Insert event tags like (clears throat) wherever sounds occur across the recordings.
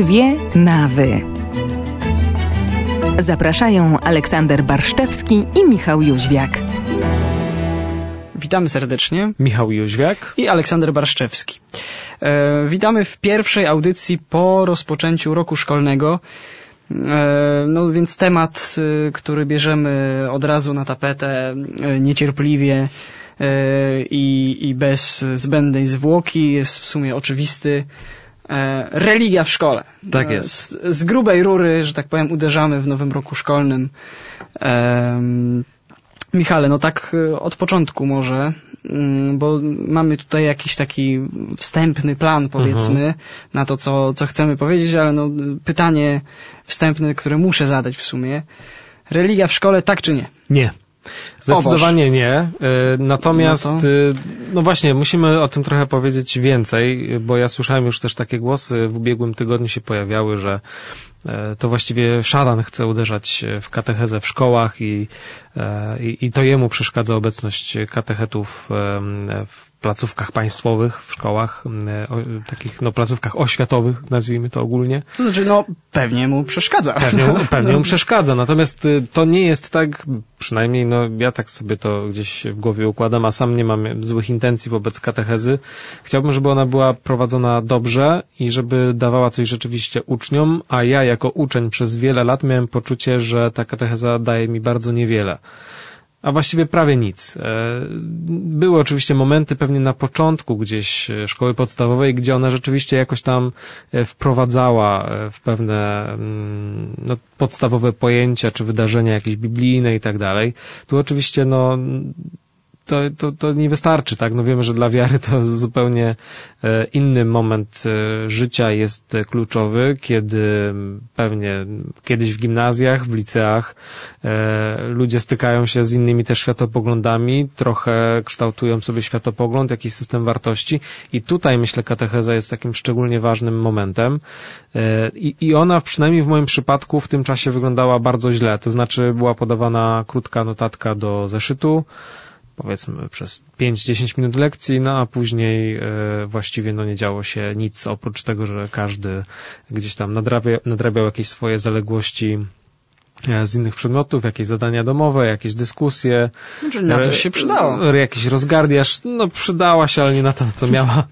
Dwie nawy. Zapraszają Aleksander Barszczewski i Michał Jóźwiak. Witamy serdecznie. Michał Jóźwiak i Aleksander Barszczewski. E, witamy w pierwszej audycji po rozpoczęciu roku szkolnego. E, no więc temat, e, który bierzemy od razu na tapetę, e, niecierpliwie i, i bez zbędnej zwłoki, jest w sumie oczywisty. Religia w szkole. Tak jest. Z, z grubej rury, że tak powiem, uderzamy w nowym roku szkolnym. Michale, no tak od początku może, mm, bo mamy tutaj jakiś taki wstępny plan, powiedzmy, mhm. na to, co, co chcemy powiedzieć, ale no, pytanie wstępne, które muszę zadać w sumie. Religia w szkole, tak czy nie? Nie. Zdecydowanie nie. E, natomiast, no, to... E, no, właśnie, musimy o tym trochę powiedzieć więcej, bo ja słyszałem już też takie głosy, w ubiegłym tygodniu się pojawiały, że e, to właściwie szatan chce uderzać w katechezę w szkołach i, i, i to jemu przeszkadza obecność katechetów w placówkach państwowych, w szkołach, takich no, placówkach oświatowych, nazwijmy to ogólnie. To znaczy, no pewnie mu przeszkadza. Pewnie, (laughs) pewnie mu przeszkadza, natomiast y, to nie jest tak, przynajmniej no ja tak sobie to gdzieś w głowie układam, a sam nie mam złych intencji wobec katechezy. Chciałbym, żeby ona była prowadzona dobrze i żeby dawała coś rzeczywiście uczniom, a ja jako uczeń przez wiele lat miałem poczucie, że ta katecheza daje mi bardzo niewiele a właściwie prawie nic. E, były oczywiście momenty pewnie na początku gdzieś e, szkoły podstawowej, gdzie ona rzeczywiście jakoś tam e, wprowadzała w pewne mm, no, podstawowe pojęcia czy wydarzenia jakieś biblijne i tak dalej. Tu oczywiście no to, to, to nie wystarczy, tak? No wiemy, że dla wiary to zupełnie e, inny moment e, życia jest kluczowy, kiedy pewnie kiedyś w gimnazjach, w liceach e, ludzie stykają się z innymi też światopoglądami, trochę kształtują sobie światopogląd, jakiś system wartości i tutaj myślę katecheza jest takim szczególnie ważnym momentem i, i ona przynajmniej w moim przypadku w tym czasie wyglądała bardzo źle, to znaczy była podawana krótka notatka do zeszytu, powiedzmy przez 5-10 minut lekcji, no a później e, właściwie no nie działo się nic oprócz tego, że każdy gdzieś tam nadrabia, nadrabiał jakieś swoje zaległości e, z innych przedmiotów, jakieś zadania domowe, jakieś dyskusje. Czyli na coś się przydało. Jakiś rozgardiaż, no przydała się, ale nie na to, co miała.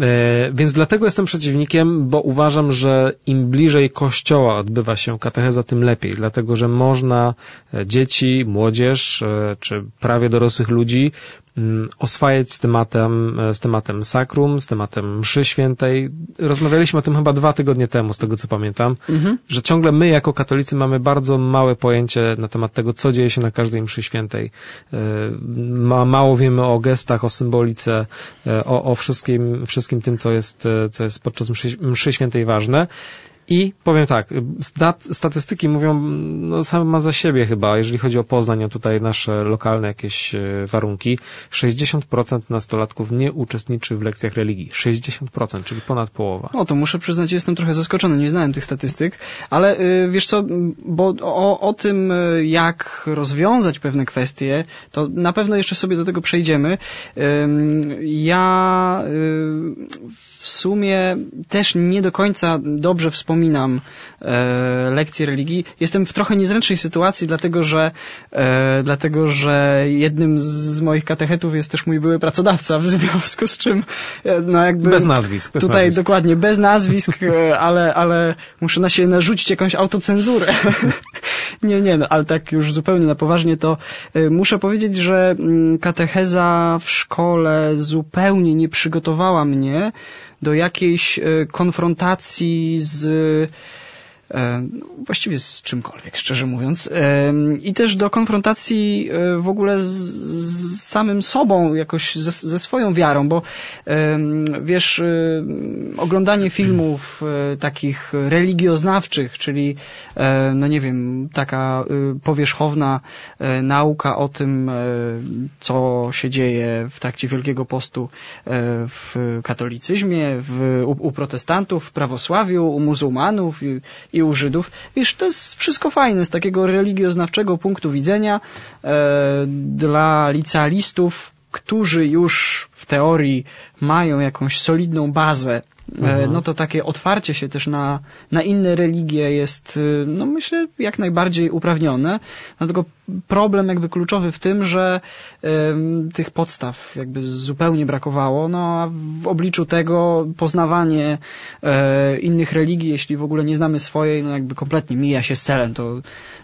E, więc dlatego jestem przeciwnikiem, bo uważam, że im bliżej kościoła odbywa się katecheza, tym lepiej, dlatego że można e, dzieci, młodzież e, czy prawie dorosłych ludzi Mm, oswajać z tematem, z tematem sakrum, z tematem mszy świętej. Rozmawialiśmy o tym chyba dwa tygodnie temu, z tego co pamiętam, mhm. że ciągle my jako katolicy mamy bardzo małe pojęcie na temat tego, co dzieje się na każdej mszy świętej. Ma, mało wiemy o gestach, o symbolice, o, o wszystkim, wszystkim tym, co jest, co jest podczas mszy, mszy świętej ważne. I powiem tak, stat, statystyki mówią no, same za siebie chyba, jeżeli chodzi o Poznań, o tutaj nasze lokalne jakieś e, warunki. 60% nastolatków nie uczestniczy w lekcjach religii. 60%, czyli ponad połowa. No to muszę przyznać, jestem trochę zaskoczony, nie znałem tych statystyk, ale y, wiesz co, bo o, o tym, y, jak rozwiązać pewne kwestie, to na pewno jeszcze sobie do tego przejdziemy. Ja y, w sumie też nie do końca dobrze wspominam e, lekcje religii. Jestem w trochę niezręcznej sytuacji, dlatego że, e, dlatego że jednym z moich katechetów jest też mój były pracodawca, w związku z czym e, no jakby... Bez nazwisk. Bez tutaj nazwisk. dokładnie, bez nazwisk, e, ale, ale muszę na siebie narzucić jakąś autocenzurę. (laughs) nie, nie, no, ale tak już zupełnie na poważnie to e, muszę powiedzieć, że mm, katecheza w szkole zupełnie nie przygotowała mnie do jakiejś e, konfrontacji z E, no, właściwie z czymkolwiek, szczerze mówiąc. E, I też do konfrontacji e, w ogóle z, z samym sobą, jakoś ze, ze, swoją wiarą, bo wiesz, oglądanie filmów takich religioznawczych, czyli, no nie wiem, taka powierzchowna nauka o tym, co się dzieje w trakcie Wielkiego Postu w katolicyzmie, w, u, u protestantów, w prawosławiu, u muzułmanów i, i u Żydów. Wiesz, to jest wszystko fajne z takiego religioznawczego punktu widzenia e, dla licealistów, którzy już w teorii mają jakąś solidną bazę mhm. no to takie otwarcie się też na, na inne religie jest, no myślę, jak najbardziej uprawnione. Dlatego problem jakby kluczowy w tym, że um, tych podstaw jakby zupełnie brakowało, no a w obliczu tego poznawanie e, innych religii, jeśli w ogóle nie znamy swojej, no jakby kompletnie mija się z celem. To,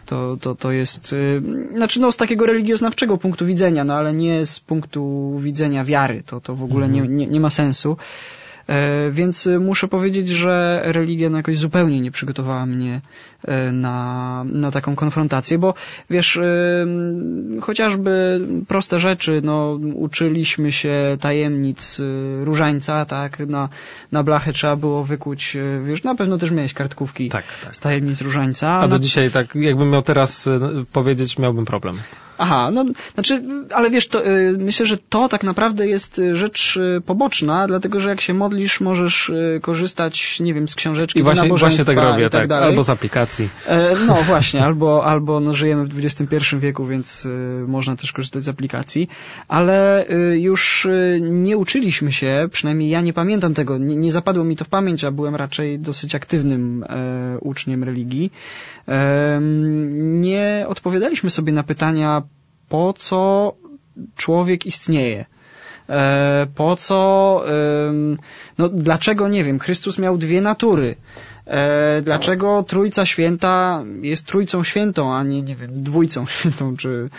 to, to, to jest, y, znaczy no z takiego religioznawczego punktu widzenia, no ale nie z punktu widzenia wiary. To, to w ogóle nie, nie, nie ma sensu. E, więc muszę powiedzieć, że religia no jakoś zupełnie nie przygotowała mnie e, na, na taką konfrontację, bo wiesz, e, chociażby proste rzeczy, no uczyliśmy się tajemnic różańca, tak, na, na blachę trzeba było wykuć, wiesz, na pewno też miałeś kartkówki tak, tak. z tajemnic różańca. A do dzisiaj tak, jakbym miał teraz powiedzieć, miałbym problem. Aha, no, znaczy, ale wiesz, to, myślę, że to tak naprawdę jest rzecz poboczna, dlatego, że jak się modlisz, możesz y, korzystać, nie wiem, z książeczki I właśnie, właśnie tak robię, tak, tak, albo z aplikacji. E, no (laughs) właśnie, albo, albo no, żyjemy w XXI wieku, więc y, można też korzystać z aplikacji, ale y, już nie uczyliśmy się, przynajmniej ja nie pamiętam tego, nie, nie zapadło mi to w pamięć, a byłem raczej dosyć aktywnym e, uczniem religii. Nie odpowiadaliśmy sobie na pytania, po co człowiek istnieje. E, po co, no dlaczego, nie wiem, Chrystus miał dwie natury. E, dlaczego Trójca Święta jest Trójcą Świętą, a nie, nie wiem, Dwójcą (laughs) Świętą, czy...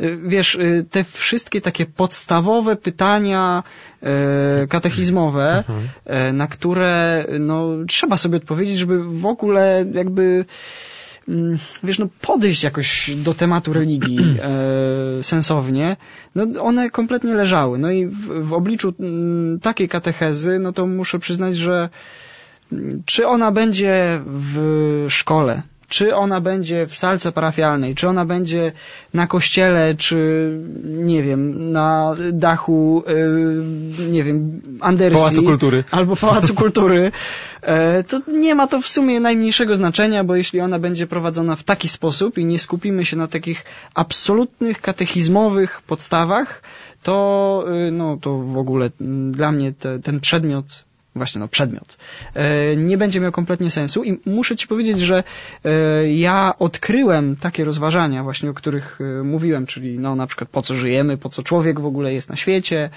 E, wiesz, te wszystkie takie podstawowe pytania katechizmowe, mhm. na które, no, trzeba sobie odpowiedzieć, żeby w ogóle jakby wiesz, no podejść jakoś do tematu religii (clears throat) e, sensownie, no one kompletnie leżały. No i w, w obliczu mm, takiej katechezy, no to muszę przyznać, że mm, czy ona będzie w szkole, czy ona będzie w salce parafialnej, czy ona będzie na kościele, czy nie wiem, na dachu, yy, nie wiem, Andersji. Pałacu Kultury. Albo Pałacu (laughs) Kultury. E, to nie ma to w sumie najmniejszego znaczenia, bo jeśli ona będzie prowadzona w taki sposób i nie skupimy się na takich absolutnych katechizmowych podstawach, to, y, no, to w ogóle mm, dla mnie te, ten przedmiot właśnie no przedmiot, e, nie będzie miał kompletnie sensu i muszę ci powiedzieć, że e, ja odkryłem takie rozważania właśnie, o których e, mówiłem, czyli no na przykład po co żyjemy, po co człowiek w ogóle jest na świecie.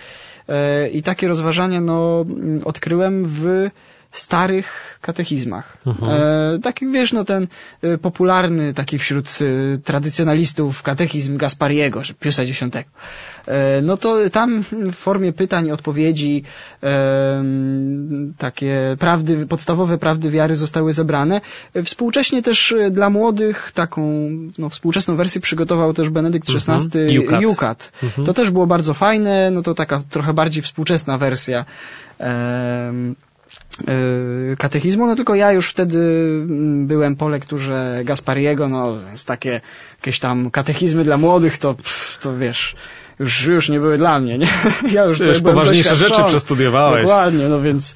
I takie rozważania no odkryłem w starych katechizmach. Mhm. E, taki, wiesz, no ten e, popularny taki wśród e, tradycjonalistów katechizm Gaspariego, że Piusa X. E, no to tam w formie pytań i odpowiedzi e, takie prawdy, podstawowe prawdy wiary zostały zebrane. E, współcześnie też dla młodych taką, no współczesną wersję przygotował też Benedykt XVI mhm. Jukat. Mhm. To też było bardzo fajne, no to taka trochę bardziej współczesna wersja. E, katechizmu, no tylko ja już wtedy mm, byłem po lekturze Gaspariego, no jest takie jakieś tam katechizmy dla młodych, to, to wiesz, już, już nie były dla mnie, nie? (laughs) Ja już, już poważniejsze rzeczy przestudiowałeś. Dokładnie, no więc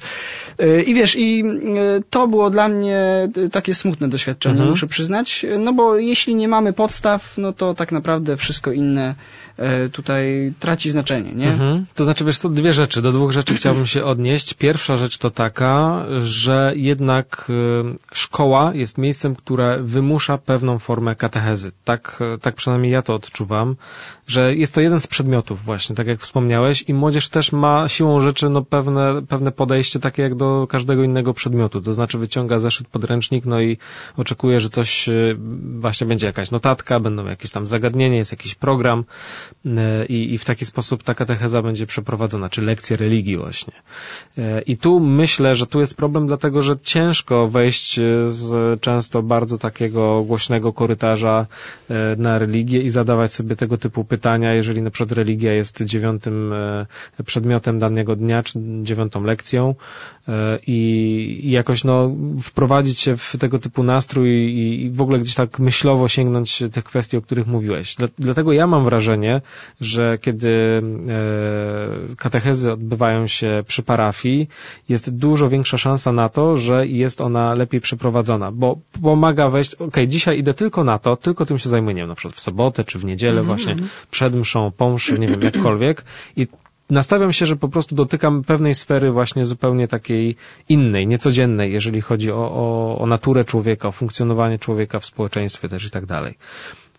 i wiesz, i e, to było dla mnie takie smutne doświadczenie, mhm. muszę przyznać, no bo jeśli nie mamy podstaw, no to tak naprawdę wszystko inne E, tutaj traci znaczenie, nie? Mhm. To znaczy, wiesz co, dwie rzeczy. Do dwóch rzeczy chciałbym się odnieść. Pierwsza rzecz to taka, że jednak e, szkoła jest miejscem, które wymusza pewną formę katechezy. Tak, e, tak przynajmniej ja to odczuwam, że jest to jeden z przedmiotów właśnie, tak jak wspomniałeś i młodzież też ma siłą rzeczy no pewne, pewne podejście takie jak do każdego innego przedmiotu. To znaczy wyciąga zeszyt podręcznik, no i oczekuje, że coś właśnie będzie jakaś notatka, będą jakieś tam zagadnienie, jest jakiś program, E, i, i w taki sposób ta katecheza będzie przeprowadzona, czy lekcje religii właśnie. E, I tu myślę, że tu jest problem, dlatego że ciężko wejść e, z często bardzo takiego głośnego korytarza na religię i zadawać sobie tego typu pytania, jeżeli na przykład religia jest dziewiątym przedmiotem danego dnia, czy dziewiątą lekcją i, i jakoś no wprowadzić się w tego typu nastrój i, i w ogóle gdzieś tak myślowo sięgnąć tych kwestii, o których mówiłeś. Dlatego ja mam wrażenie, że kiedy e, katechezy odbywają się przy parafii, jest dużo większa szansa na to, że jest ona lepiej przeprowadzona, bo pomaga wejść, ok, dzisiaj idę tylko na to, tylko tym się zajmuję, nie wiem, na przykład w sobotę czy w niedzielę mm -hmm. właśnie przed mszą, po mszy, nie wiem, jakkolwiek i nastawiam się, że po prostu dotykam pewnej sfery właśnie zupełnie takiej innej, niecodziennej, jeżeli chodzi o, o, o naturę człowieka, o funkcjonowanie człowieka w społeczeństwie też i tak dalej.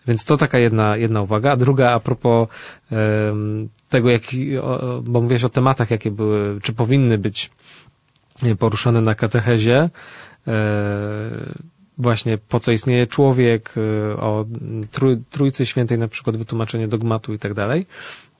Więc to taka jedna, jedna uwaga. A druga a propos um, tego, jak, o, bo mówiłeś o tematach, jakie były, czy powinny być poruszane na katechezie, e, właśnie po co istnieje człowiek, e, o Trójcy Świętej na przykład wytłumaczenie dogmatu i tak dalej.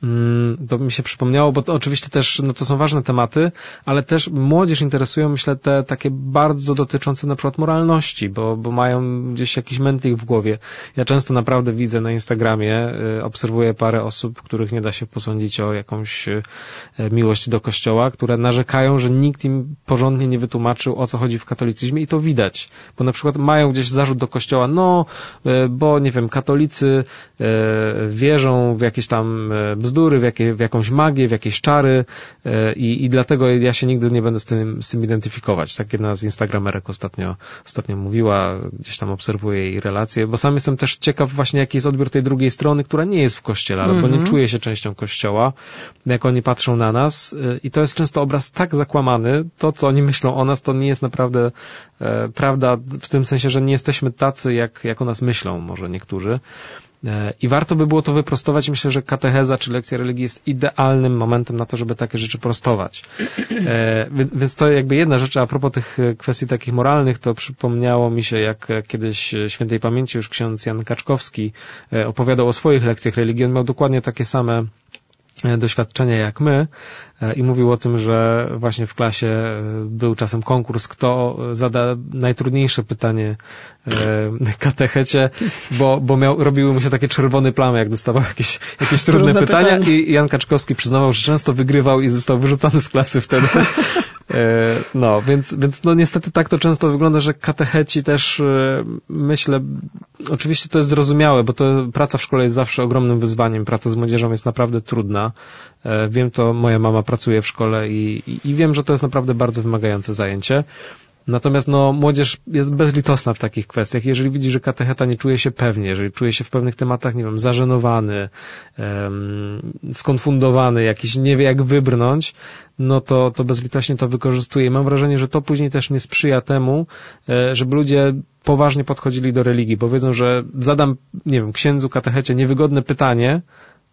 Mm, to mi się przypomniało, bo to oczywiście też, no to są ważne tematy, ale też młodzież interesują, myślę, te takie bardzo dotyczące na przykład moralności, bo, bo mają gdzieś jakiś mętlik w głowie. Ja często naprawdę widzę na Instagramie, y, obserwuję parę osób, których nie da się posądzić o jakąś y, miłość do kościoła, które narzekają, że nikt im porządnie nie wytłumaczył, o co chodzi w katolicyzmie i to widać, bo na przykład mają gdzieś zarzut do kościoła, no, y, bo nie wiem, katolicy wierzą w jakieś tam bzdury, bzdury, w, jakie, w jakąś magię, w jakieś czary e, i, i dlatego ja się nigdy nie będę z tym, z tym identyfikować. Tak jedna z Instagramerek ostatnio, ostatnio mówiła, gdzieś tam obserwuję jej relacje, bo sam jestem też ciekaw właśnie jaki jest odbiór tej drugiej strony, która nie jest w kościele, albo mm -hmm. nie mhm. czuje się częścią kościoła, jak oni patrzą na nas e, i to jest często obraz tak zakłamany, to co oni myślą o nas, to nie jest naprawdę e, prawda w tym sensie, że nie jesteśmy tacy, jak, jak o nas myślą może niektórzy. E, I warto by było to wyprostować. Myślę, że katecheza czy lekcja religii jest idealnym momentem na to, żeby takie rzeczy prostować. E, więc to jakby jedna rzecz, a propos tych e, kwestii takich moralnych, to przypomniało mi się, jak kiedyś świętej pamięci już ksiądz Jan Kaczkowski opowiadał o swoich lekcjach religii. On miał dokładnie takie same doświadczenia jak my e, i mówił o tym, że właśnie w klasie e, był czasem konkurs, kto zada najtrudniejsze pytanie e, (laughs) katechecie, bo, bo miał, robiły mu się takie czerwone plamy, jak dostawał jakieś, jakieś trudne, trudne pytania pytanie. i Jan Kaczkowski przyznawał, że często wygrywał i został wyrzucony z klasy wtedy. (laughs) No, więc, więc no niestety tak to często wygląda, że katecheci też myślę, oczywiście to jest zrozumiałe, bo to praca w szkole jest zawsze ogromnym wyzwaniem, praca z młodzieżą jest naprawdę trudna, E, wiem to, moja mama pracuje w szkole i, i, i wiem, że to jest naprawdę bardzo wymagające zajęcie. Natomiast no, młodzież jest bezlitosna w takich kwestiach. Jeżeli widzi, że katecheta nie czuje się pewnie, jeżeli czuje się w pewnych tematach, nie wiem, zażenowany, um, skonfundowany, jakiś nie wie jak wybrnąć, no to, to bezlitośnie to wykorzystuje. Mam wrażenie, że to później też nie sprzyja temu, e, żeby ludzie poważnie podchodzili do religii, bo wiedzą, że zadam, nie wiem, księdzu, katechecie niewygodne pytanie,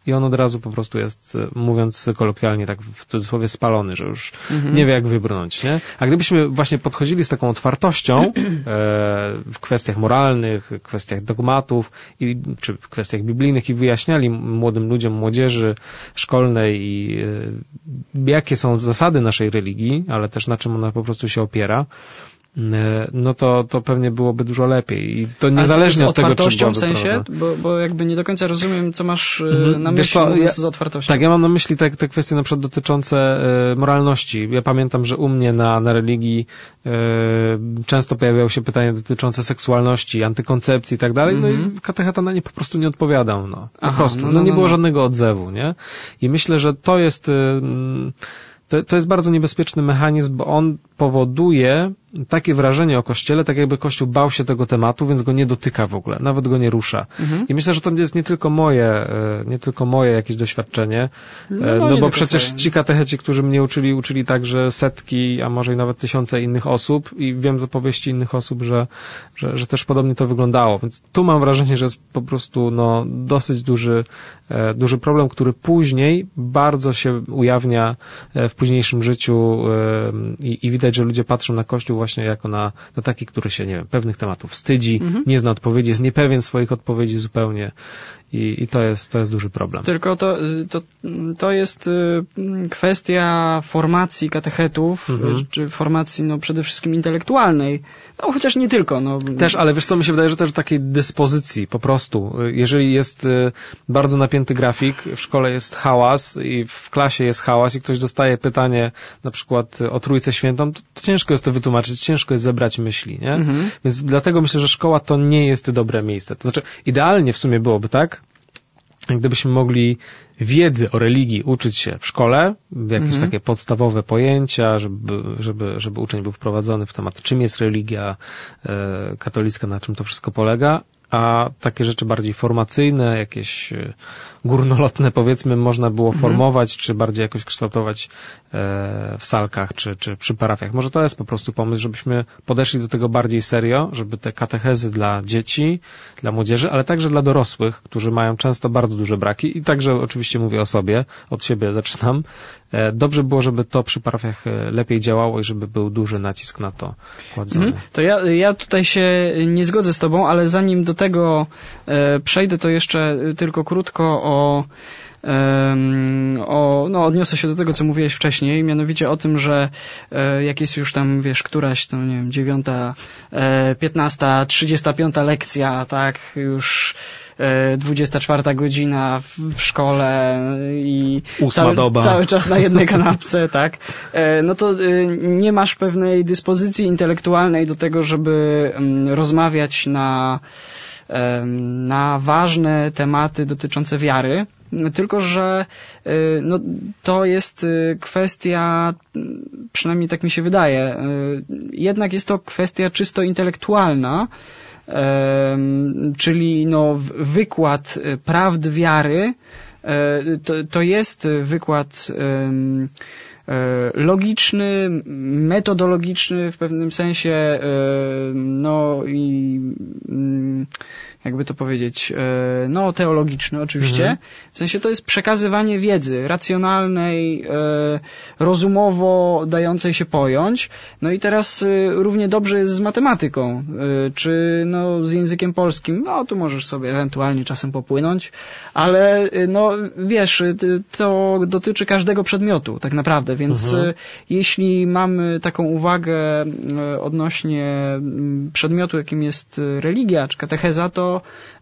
i on od razu po prostu jest, e, mówiąc kolokwialnie, tak w cudzysłowie spalony, że już mhm. nie wie jak wybrnąć, nie? A gdybyśmy właśnie podchodzili z taką otwartością e, w kwestiach moralnych, kwestiach dogmatów, i, czy w kwestiach biblijnych i wyjaśniali młodym ludziom, młodzieży szkolnej i e, jakie są zasady naszej religii, ale też na czym ona po prostu się opiera, no to, to pewnie byłoby dużo lepiej. I to niezależnie od tego, czy byłaby w sensie? Bo, bo jakby nie do końca rozumiem, co masz e, mhm. na myśli co, ja, z otwartością. Tak, ja mam na myśli te, te kwestie na przykład dotyczące e, moralności. Ja pamiętam, że u mnie na, na religii e, często pojawiały się pytania dotyczące seksualności, antykoncepcji i tak dalej, no i mhm. katecheta na nie po prostu nie odpowiadał, no. Po Aha, prostu. No, no, no, nie było no. żadnego odzewu, nie? I myślę, że to jest... E, to, to jest bardzo niebezpieczny mechanizm, bo on powoduje takie wrażenie o Kościele, tak jakby Kościół bał się tego tematu, więc go nie dotyka w ogóle, nawet go nie rusza. Mhm. I myślę, że to jest nie tylko moje, e, nie tylko moje jakieś doświadczenie, no, e, no, no bo przecież swoje. ci katecheci, którzy mnie uczyli, uczyli także setki, a może i nawet tysiące innych osób i wiem z opowieści innych osób, że, że, że też podobnie to wyglądało. Więc tu mam wrażenie, że jest po prostu no, dosyć duży, e, duży problem, który później bardzo się ujawnia w późniejszym życiu i, i widać, że ludzie patrzą na Kościół właśnie jako na, na taki, który się, nie wiem, pewnych tematów wstydzi, mhm. nie zna odpowiedzi, jest niepewien swoich odpowiedzi zupełnie i, i to, jest, to jest duży problem. Tylko to, to, to jest y, kwestia formacji katechetów, mhm. czy formacji no, przede wszystkim intelektualnej, no chociaż nie tylko. No. Też, ale wiesz co, mi się wydaje, że też takiej dyspozycji po prostu. Jeżeli jest y, bardzo napięty grafik, w szkole jest hałas i w klasie jest hałas i ktoś dostaje pytanie na przykład o Trójcę Świętą, to, to ciężko jest to wytłumaczyć, ciężko jest zebrać myśli, nie? Mhm. Więc dlatego myślę, że szkoła to nie jest dobre miejsce. To znaczy, idealnie w sumie byłoby tak, gdybyśmy mogli wiedzy o religii uczyć się w szkole, jakieś mhm. takie podstawowe pojęcia, żeby, żeby, żeby uczeń był wprowadzony w temat, czym jest religia e, katolicka, na czym to wszystko polega, a takie rzeczy bardziej formacyjne, jakieś e, górnolotne powiedzmy można było Mhm. formować, czy bardziej jakoś kształtować w salkach, czy, czy przy parafiach. Może to jest po prostu pomysł, żebyśmy podeszli do tego bardziej serio, żeby te katechezy dla dzieci, dla młodzieży, ale także dla dorosłych, którzy mają często bardzo duże braki i także oczywiście mówię o sobie, od siebie zaczynam. E, Dobrze było, żeby to przy parafiach e, lepiej działało i żeby był duży nacisk na to kładzony. Mhm. To ja, ja tutaj się nie zgodzę z tobą, ale zanim do tego e, przejdę, to jeszcze tylko krótko o, o, no odniosę się do tego, co mówiłeś wcześniej, mianowicie o tym, że e, jak jest już tam, wiesz, któraś, to nie wiem, dziewiąta, e, piętnasta, trzydziesta piąta lekcja, tak, już e, 24 godzina w, szkole i cały, cały czas na jednej kanapce, (laughs) tak, e, no to e, nie masz pewnej dyspozycji intelektualnej do tego, żeby mm, rozmawiać na, na ważne tematy dotyczące wiary, tylko że e, no, to jest e, kwestia, przynajmniej tak mi się wydaje, e, jednak jest to kwestia czysto intelektualna, czyli no, wykład prawd wiary, to, to jest wykład e, logiczny, metodologiczny w pewnym sensie, e, no i mm, jakby to powiedzieć, e, no teologiczny oczywiście. Mhm. W sensie to jest przekazywanie wiedzy racjonalnej, e, rozumowo dającej się pojąć. No i teraz e, równie dobrze jest z matematyką, czy no z językiem polskim. No tu możesz sobie ewentualnie czasem popłynąć, ale no wiesz, to dotyczy każdego przedmiotu tak naprawdę, więc Mhm. jeśli mamy taką uwagę odnośnie mm, przedmiotu, jakim jest religia czy katecheza, to,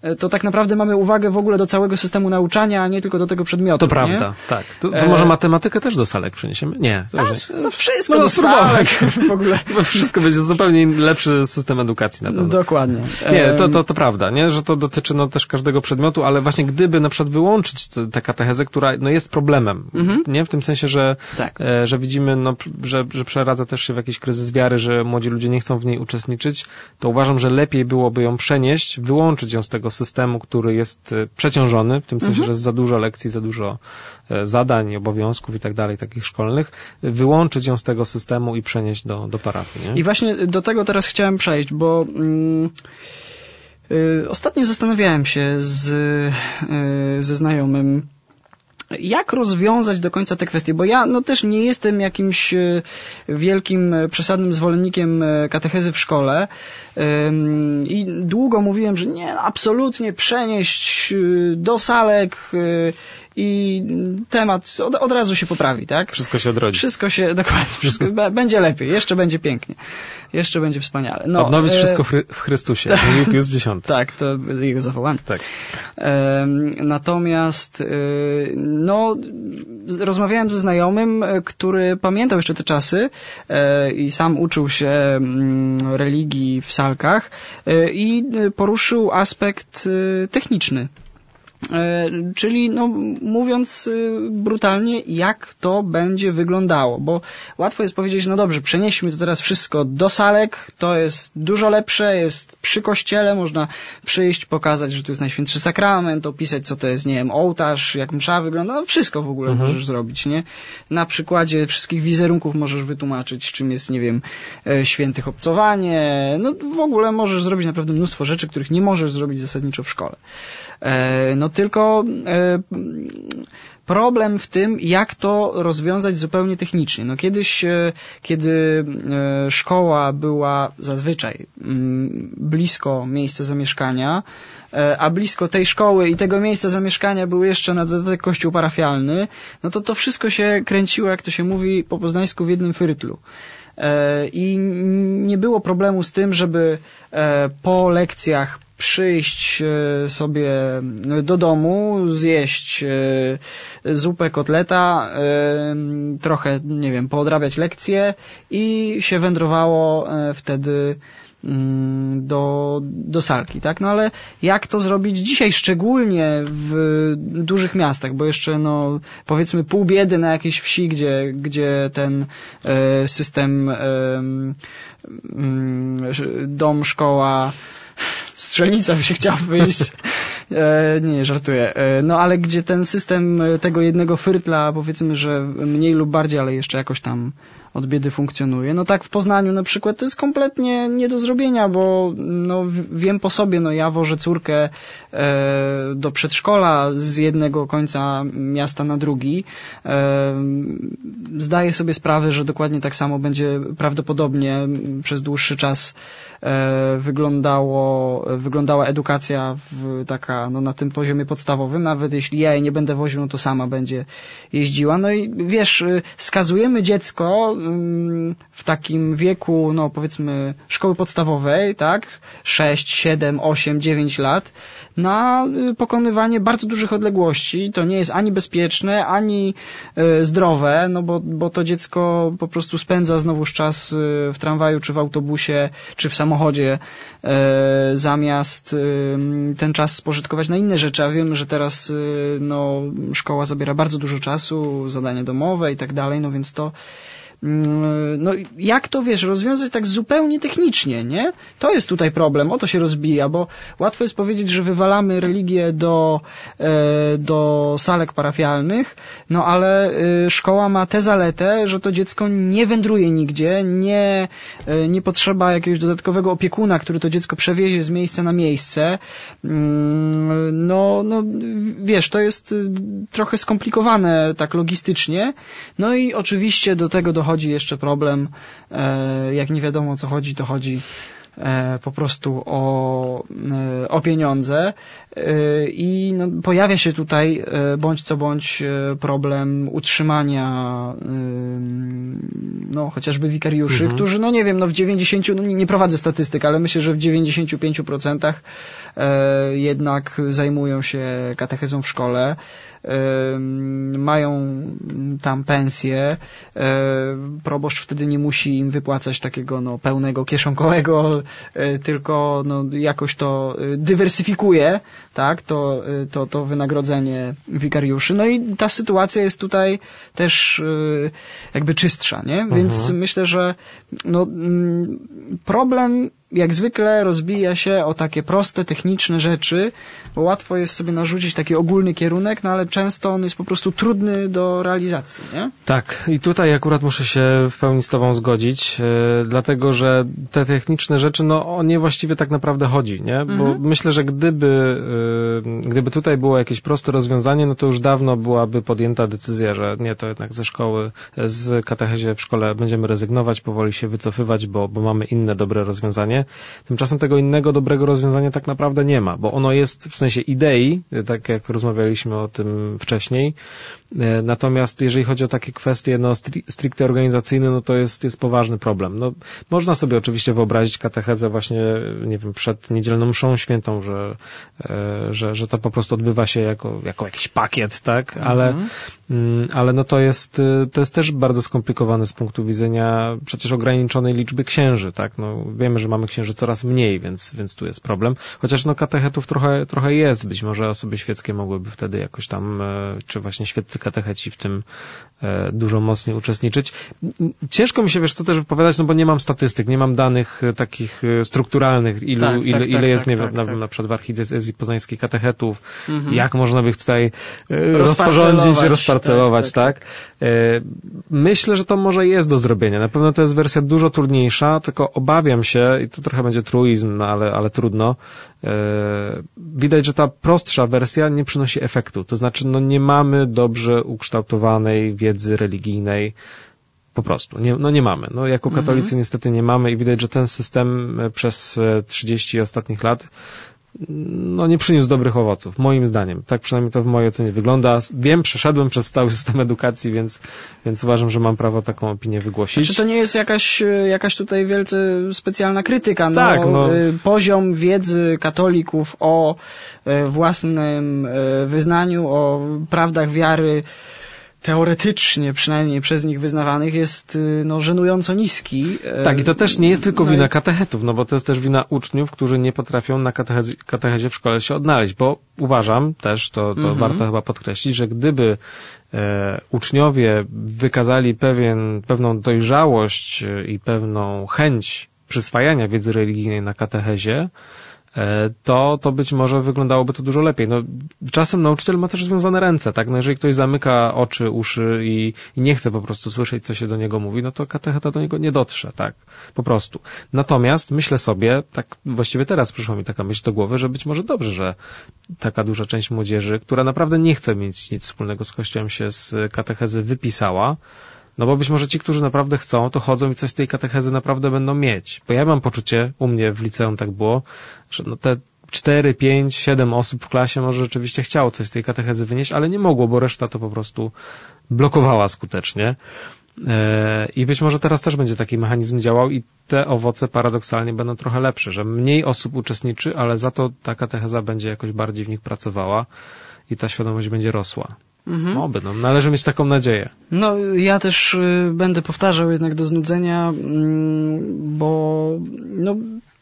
e, to tak naprawdę mamy uwagę w ogóle do całego systemu nauczania, a nie tylko do tego przedmiotu. To nie? prawda, tak. To, to E, może matematykę też do salek przeniesiemy? Nie, to A, to wszystko No, do salek w ogóle. (laughs) Wszystko będzie zupełnie lepszy system edukacji na pewno. Dokładnie. Nie, to, to, to prawda, nie? że to dotyczy no, też każdego przedmiotu, ale właśnie gdyby na przykład wyłączyć tę katechezę, która no, jest problemem, Mhm. nie? W tym sensie, że, Tak. e, że widzimy, no, że, że przeradza też się w jakiś kryzys wiary, że młodzi ludzie nie chcą w niej uczestniczyć, to uważam, że lepiej byłoby ją przenieść, wyłączyć ją z tego systemu, który jest e, przeciążony, w tym sensie, że jest za dużo lekcji, za dużo e, zadań, obowiązków i tak dalej, takich szkolnych, wyłączyć ją z tego systemu i przenieść do, do parafii, nie? I właśnie do tego teraz chciałem przejść, bo mm, y, ostatnio zastanawiałem się z, y, ze znajomym, jak rozwiązać do końca te kwestie, bo ja no też nie jestem jakimś y, wielkim, y, przesadnym zwolennikiem y, katechezy w szkole. I długo mówiłem, że nie, absolutnie przenieść do salek i temat od, od razu się poprawi, tak? Wszystko się odrodzi. Wszystko się, (laughs) dokładnie, wszystko, będzie lepiej, jeszcze będzie pięknie, jeszcze będzie wspaniale. No, Odnowić e, wszystko w, Chry- w Chrystusie, mówił Pius X. Tak, to jego zawołanie. Tak. Em, Natomiast, y, no, rozmawiałem ze znajomym, e, który pamiętał jeszcze te czasy e, i sam uczył się mm, religii w salkach e, i e, poruszył aspekt e, techniczny. E, Czyli, no, mówiąc y, brutalnie, jak to będzie wyglądało, bo łatwo jest powiedzieć, no dobrze, przenieśmy to teraz wszystko do salek, to jest dużo lepsze, jest przy kościele, można przyjść, pokazać, że tu jest Najświętszy Sakrament, opisać, co to jest, nie wiem, ołtarz, jak msza wygląda, no wszystko w ogóle Mhm. możesz zrobić, nie? Na przykładzie wszystkich wizerunków możesz wytłumaczyć, czym jest, nie wiem, e, świętych obcowanie, no w ogóle możesz zrobić naprawdę mnóstwo rzeczy, których nie możesz zrobić zasadniczo w szkole. E, No tylko e, problem w tym, jak to rozwiązać zupełnie technicznie. No kiedyś, e, kiedy e, szkoła była zazwyczaj mm, blisko miejsca zamieszkania, a blisko tej szkoły i tego miejsca zamieszkania był jeszcze na dodatek kościół parafialny, no to to wszystko się kręciło, jak to się mówi po poznańsku, w jednym fyrytlu. I nie było problemu z tym, żeby po lekcjach przyjść e, sobie do domu, zjeść e, zupę kotleta, e, trochę, nie wiem, poodrabiać lekcje i się wędrowało e, wtedy mm, do, do salki, tak? No ale jak to zrobić dzisiaj, szczególnie w dużych miastach, bo jeszcze, no, powiedzmy pół biedy na jakiejś wsi, gdzie, gdzie ten e, system e, mm, dom, szkoła, (laughs) strzelnica by się chciała wyjść. E, nie, żartuję. E, no ale gdzie ten system tego jednego fyrtla, powiedzmy, że mniej lub bardziej, ale jeszcze jakoś tam od biedy funkcjonuje. No tak w Poznaniu na przykład to jest kompletnie nie do zrobienia, bo no wiem po sobie, no ja wożę córkę e, do przedszkola z jednego końca miasta na drugi. E, zdaję sobie sprawę, że dokładnie tak samo będzie prawdopodobnie przez dłuższy czas e, wyglądało, wyglądała edukacja w, taka no, na tym poziomie podstawowym. Nawet jeśli ja jej nie będę woził, no to sama będzie jeździła. No i wiesz, skazujemy dziecko w takim wieku, no powiedzmy szkoły podstawowej, tak, 6, 7, 8, 9 lat, na y, pokonywanie bardzo dużych odległości. To nie jest ani bezpieczne, ani y, zdrowe, no bo, bo to dziecko po prostu spędza znowuż czas y, w tramwaju, czy w autobusie, czy w samochodzie, zamiast ten czas spożytkować na inne rzeczy. A wiemy, że teraz no, szkoła zabiera bardzo dużo czasu, zadania domowe i tak dalej, no więc to no jak to wiesz, rozwiązać tak zupełnie technicznie, nie? To jest tutaj problem, o to się rozbija, bo łatwo jest powiedzieć, że wywalamy religię do, e, do salek parafialnych, no ale e, szkoła ma tę zaletę, że to dziecko nie wędruje nigdzie, nie, e, nie potrzeba jakiegoś dodatkowego opiekuna, który to dziecko przewiezie z miejsca na miejsce. Mm, no, no wiesz, to jest trochę skomplikowane tak logistycznie. No i oczywiście do tego dochodzi dochodzi jeszcze problem, e, jak nie wiadomo o co chodzi, to chodzi e, po prostu o, e, o pieniądze i no, pojawia się tutaj bądź co bądź problem utrzymania no, chociażby wikariuszy, mhm. którzy, no nie wiem, no w 90, no nie prowadzę statystyk, ale myślę, że w 95% jednak zajmują się katechezą w szkole mają tam pensję, proboszcz wtedy nie musi im wypłacać takiego no, pełnego kieszonkowego, tylko no, jakoś to dywersyfikuje, tak, to, e, to, to wynagrodzenie wikariuszy. No i ta sytuacja jest tutaj też jakby czystsza, nie? Więc mhm. myślę, że no, mm, problem jak zwykle rozbija się o takie proste, techniczne rzeczy, bo łatwo jest sobie narzucić taki ogólny kierunek, no ale często on jest po prostu trudny do realizacji, nie? Tak, i tutaj akurat muszę się w pełni z Tobą zgodzić, yy, dlatego że te techniczne rzeczy, no o nie właściwie tak naprawdę chodzi, nie? Bo mhm. myślę, że gdyby, yy, gdyby tutaj było jakieś proste rozwiązanie, no to już dawno byłaby podjęta decyzja, że nie, to jednak ze szkoły, z katechezie w szkole będziemy rezygnować, powoli się wycofywać, bo, bo mamy inne dobre rozwiązanie Tymczasem tego innego dobrego rozwiązania tak naprawdę nie ma, bo ono jest w sensie idei, tak jak rozmawialiśmy o tym wcześniej. E, natomiast jeżeli chodzi o takie kwestie no, stricte organizacyjne, no to jest, jest poważny problem. No, można sobie oczywiście wyobrazić katechezę właśnie, nie wiem, przed niedzielną mszą świętą, że, e, że, że to po prostu odbywa się jako, jako jakiś pakiet, tak? Ale, mhm. Mm, ale no to jest, to jest też bardzo skomplikowane z punktu widzenia przecież ograniczonej liczby księży, tak? No, wiemy, że mamy księży coraz mniej, więc, więc tu jest problem. Chociaż no katechetów trochę, trochę jest. Być może osoby świeckie mogłyby wtedy jakoś tam, e, czy właśnie świeccy katecheci w tym e, dużo mocniej uczestniczyć. Ciężko mi się, wiesz, co też wypowiadać, no bo nie mam statystyk, nie mam danych e, takich strukturalnych, ilu, tak, ile, tak, ile tak, jest, tak, nie wiem, tak, na przykład w archidiecezji poznańskiej katechetów, mhm. jak można by ich tutaj rozporządzić, rozparcelować, tak? Myślę, że to może jest do zrobienia. Na pewno to jest wersja dużo trudniejsza, tylko obawiam się, i to trochę będzie truizm, no ale, ale trudno, e, widać, że ta prostsza wersja nie przynosi efektu. To znaczy, no nie mamy dobrze ukształtowanej wiedzy religijnej, po prostu. Nie, no nie mamy. No jako katolicy mhm. niestety nie mamy i widać, że ten system przez 30 ostatnich lat no nie przyniósł dobrych owoców, moim zdaniem. Tak przynajmniej to w mojej ocenie wygląda. Wiem, przeszedłem przez cały system edukacji, więc, więc uważam, że mam prawo taką opinię wygłosić. Czy to nie jest jakaś, jakaś tutaj wielce specjalna krytyka? No, tak, no. Y, poziom wiedzy katolików o y, własnym wyznaniu, o prawdach wiary teoretycznie przynajmniej przez nich wyznawanych jest y, no, żenująco niski. Tak, i to też nie jest tylko no wina no katechetów, no bo to jest też wina uczniów, którzy nie potrafią na katechezie, katechezie w szkole się odnaleźć, bo uważam też, to, to mhm. warto chyba podkreślić, że gdyby e, uczniowie wykazali pewien, pewną dojrzałość i pewną chęć przyswajania wiedzy religijnej na katechezie, e, to, to być może wyglądałoby to dużo lepiej. No, czasem nauczyciel ma też związane ręce, tak? No, jeżeli ktoś zamyka oczy, uszy i, i nie chce po prostu słyszeć, co się do niego mówi, no to katecheta do niego nie dotrze, tak? Po prostu. Natomiast myślę sobie, tak właściwie teraz przyszła mi taka myśl do głowy, że być może dobrze, że taka duża część młodzieży, która naprawdę nie chce mieć nic wspólnego z Kościołem się z katechezy wypisała, no bo być może ci, którzy naprawdę chcą, to chodzą i coś z tej katechezy naprawdę będą mieć. Bo ja mam poczucie, u mnie w liceum tak było, że no te 4, 5, 7 osób w klasie może rzeczywiście chciało coś z tej katechezy wynieść, ale nie mogło, bo reszta to po prostu blokowała skutecznie. E, I być może teraz też będzie taki mechanizm działał i te owoce paradoksalnie będą trochę lepsze, że mniej osób uczestniczy, ale za to ta katecheza będzie jakoś bardziej w nich pracowała i ta świadomość będzie rosła. Mhm. Oby, no, należy mieć taką nadzieję. No, ja też y, będę powtarzał jednak do znudzenia, mm, bo no,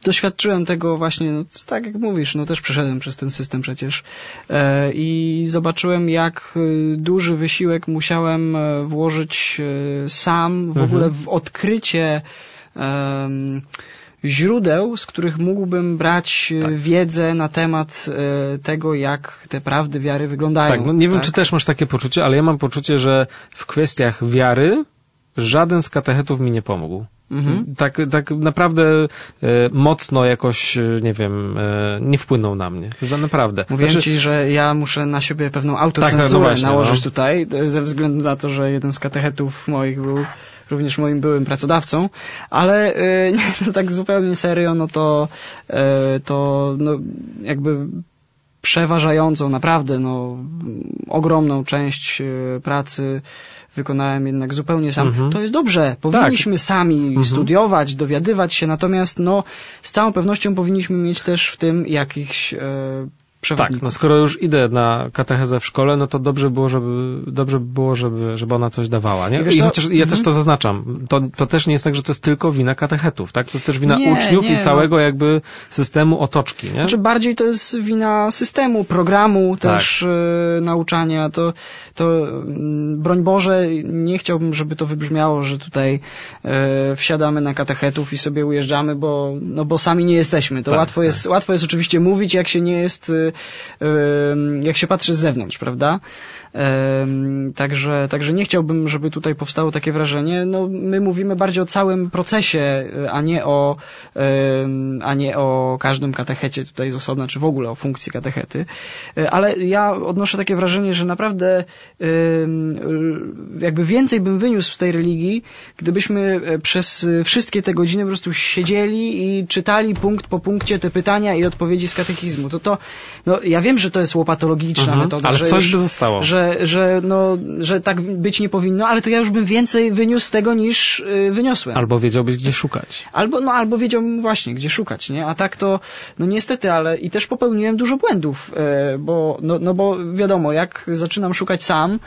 doświadczyłem tego właśnie, no, tak jak mówisz, no też przeszedłem przez ten system przecież e, i zobaczyłem, jak y, duży wysiłek musiałem e, włożyć e, sam w mhm. ogóle w odkrycie źródeł, z których mógłbym brać e, tak. wiedzę na temat e, tego, jak te prawdy wiary wyglądają. Tak, no nie tak? wiem, czy też masz takie poczucie, ale ja mam poczucie, że w kwestiach wiary żaden z katechetów mi nie pomógł. Mhm. Tak, tak naprawdę e, mocno jakoś, e, nie wiem, e, nie wpłynął na mnie. Że naprawdę. Mówiłem znaczy... ci, że ja muszę na siebie pewną autocenzurę tak, tak, no właśnie, nałożyć no. tutaj, ze względu na to, że jeden z katechetów moich był również moim byłym pracodawcą, ale (laughs) nie, no tak zupełnie serio, no to, to no, jakby przeważającą, naprawdę no, ogromną część pracy wykonałem jednak zupełnie sam. Mhm. To jest dobrze. Powinniśmy tak. sami mhm. studiować, dowiadywać się, natomiast no, z całą pewnością powinniśmy mieć też w tym jakichś e, tak, no skoro już idę na katechezę w szkole, no to dobrze było, żeby, dobrze by było, żeby, żeby ona coś dawała, nie? I chociaż ja mhm. też to zaznaczam, to, to też nie jest tak, że to jest tylko wina katechetów, tak? To jest też wina nie, uczniów nie, i no. całego no. jakby systemu otoczki, nie? Znaczy bardziej to jest wina systemu, programu tak. też y, nauczania, to, to mm, broń Boże, nie chciałbym, żeby to wybrzmiało, że tutaj y, wsiadamy na katechetów i sobie ujeżdżamy, bo, no bo sami nie jesteśmy. To tak, łatwo, tak. Jest, łatwo jest oczywiście mówić, jak się nie jest y, jak się patrzy z zewnątrz, prawda? Także, także nie chciałbym, żeby tutaj powstało takie wrażenie. No, my mówimy bardziej o całym procesie, a nie o, a nie o każdym katechecie tutaj z osobna, czy w ogóle o funkcji katechety. E, ale ja odnoszę takie wrażenie, że naprawdę jakby więcej bym wyniósł z tej religii, gdybyśmy e, przez wszystkie te godziny po prostu siedzieli i czytali punkt po punkcie te pytania i odpowiedzi z katechizmu. To to, no ja wiem, że to jest łopatologiczna mhm, metoda. Ale że coś by zostało. Że że, no, że tak być nie powinno, ale to ja już bym więcej wyniósł z tego niż y, wyniosłem. Albo wiedziałbyś, gdzie szukać. Albo, no, albo wiedziałbym właśnie, gdzie szukać, nie? A tak to, no niestety, ale i też popełniłem dużo błędów, e, bo, no, no bo wiadomo, jak zaczynam szukać sam,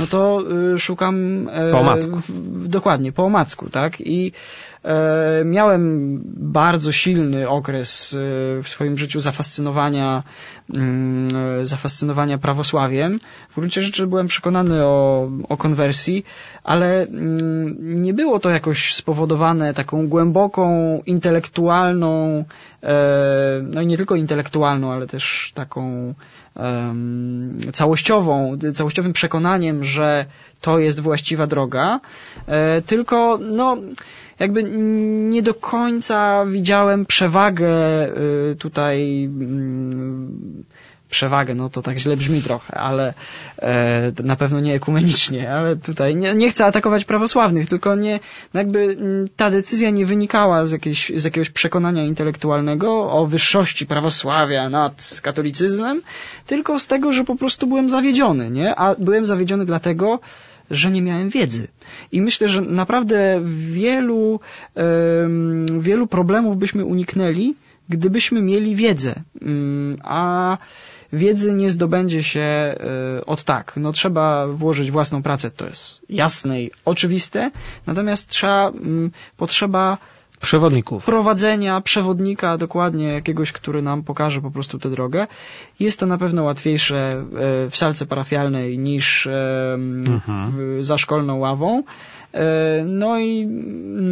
no to y, szukam... E, po omacku. Dokładnie, po omacku, tak? I miałem bardzo silny okres e, w swoim życiu zafascynowania, mm, e, zafascynowania prawosławiem. W gruncie rzeczy byłem przekonany o, o konwersji, ale mm, nie było to jakoś spowodowane taką głęboką, intelektualną, no i nie tylko intelektualną, ale też taką całościową, całościowym przekonaniem, że to jest właściwa droga, tylko no jakby nie do końca widziałem przewagę y, tutaj mm, przewagę, no to tak źle brzmi trochę, ale e, na pewno nie ekumenicznie, ale tutaj nie, nie chcę atakować prawosławnych, tylko nie, no jakby mm, ta decyzja nie wynikała z, jakiejś, z jakiegoś przekonania intelektualnego o wyższości prawosławia nad katolicyzmem, tylko z tego, że po prostu byłem zawiedziony, nie? A byłem zawiedziony dlatego, że nie miałem wiedzy. I myślę, że naprawdę wielu, wielu problemów byśmy uniknęli, gdybyśmy mieli wiedzę. Mm, a wiedzy nie zdobędzie się e, od tak. No trzeba włożyć własną pracę, to jest jasne i oczywiste, natomiast trzeba, mm, potrzeba Przewodników. prowadzenia, przewodnika, dokładnie jakiegoś, który nam pokaże po prostu tę drogę. Jest to na pewno łatwiejsze e, w salce parafialnej niż e, w, za szkolną ławą. E, No i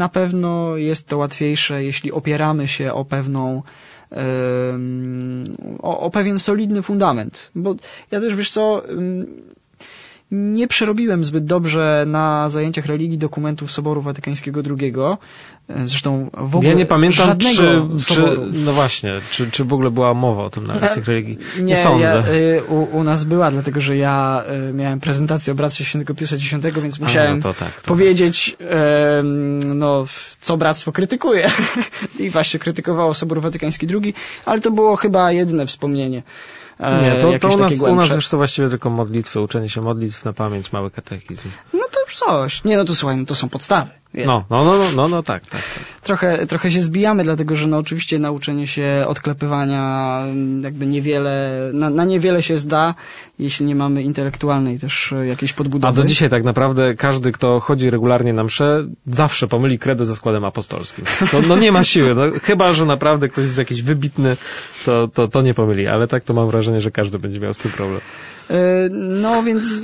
na pewno jest to łatwiejsze, jeśli opieramy się o pewną o, o pewien solidny fundament. Bo ja też, wiesz co, em, nie przerobiłem zbyt dobrze na zajęciach religii dokumentów Soboru Watykańskiego II. Zresztą w ogóle Ja nie pamiętam, żadnego czy, czy, no właśnie, czy, czy w ogóle była mowa o tym na lekcjach religii. Nie, Nie, sądzę. Ja, y, u, u nas była, dlatego że ja y, miałem prezentację o Bractwie Świętego Piusa X, więc A, musiałem no to tak, to powiedzieć, em, no, co bractwo krytykuje. (laughs) I właśnie krytykowało Sobór Watykański II, ale to było chyba jedyne wspomnienie. e, Nie, to, to u, nas, u nas co, właściwie tylko modlitwy, uczenie się modlitw na pamięć, mały katechizm. No już coś. Nie, no to słuchaj, no to są podstawy. No, no, no, no, no, no tak, tak, tak. Trochę, trochę się zbijamy, dlatego że no oczywiście nauczenie się odklepywania mm, jakby niewiele, na, niewiele się zda, jeśli nie mamy intelektualnej też e, jakiejś podbudowy. A do dzisiaj tak naprawdę każdy, kto chodzi regularnie na mszę, zawsze pomyli kredę ze składem apostolskim. No, no nie ma siły, no, chyba, że naprawdę ktoś jest jakiś wybitny, to, to, to nie pomyli, ale tak to mam wrażenie, że każdy będzie miał z tym problem. E, No więc,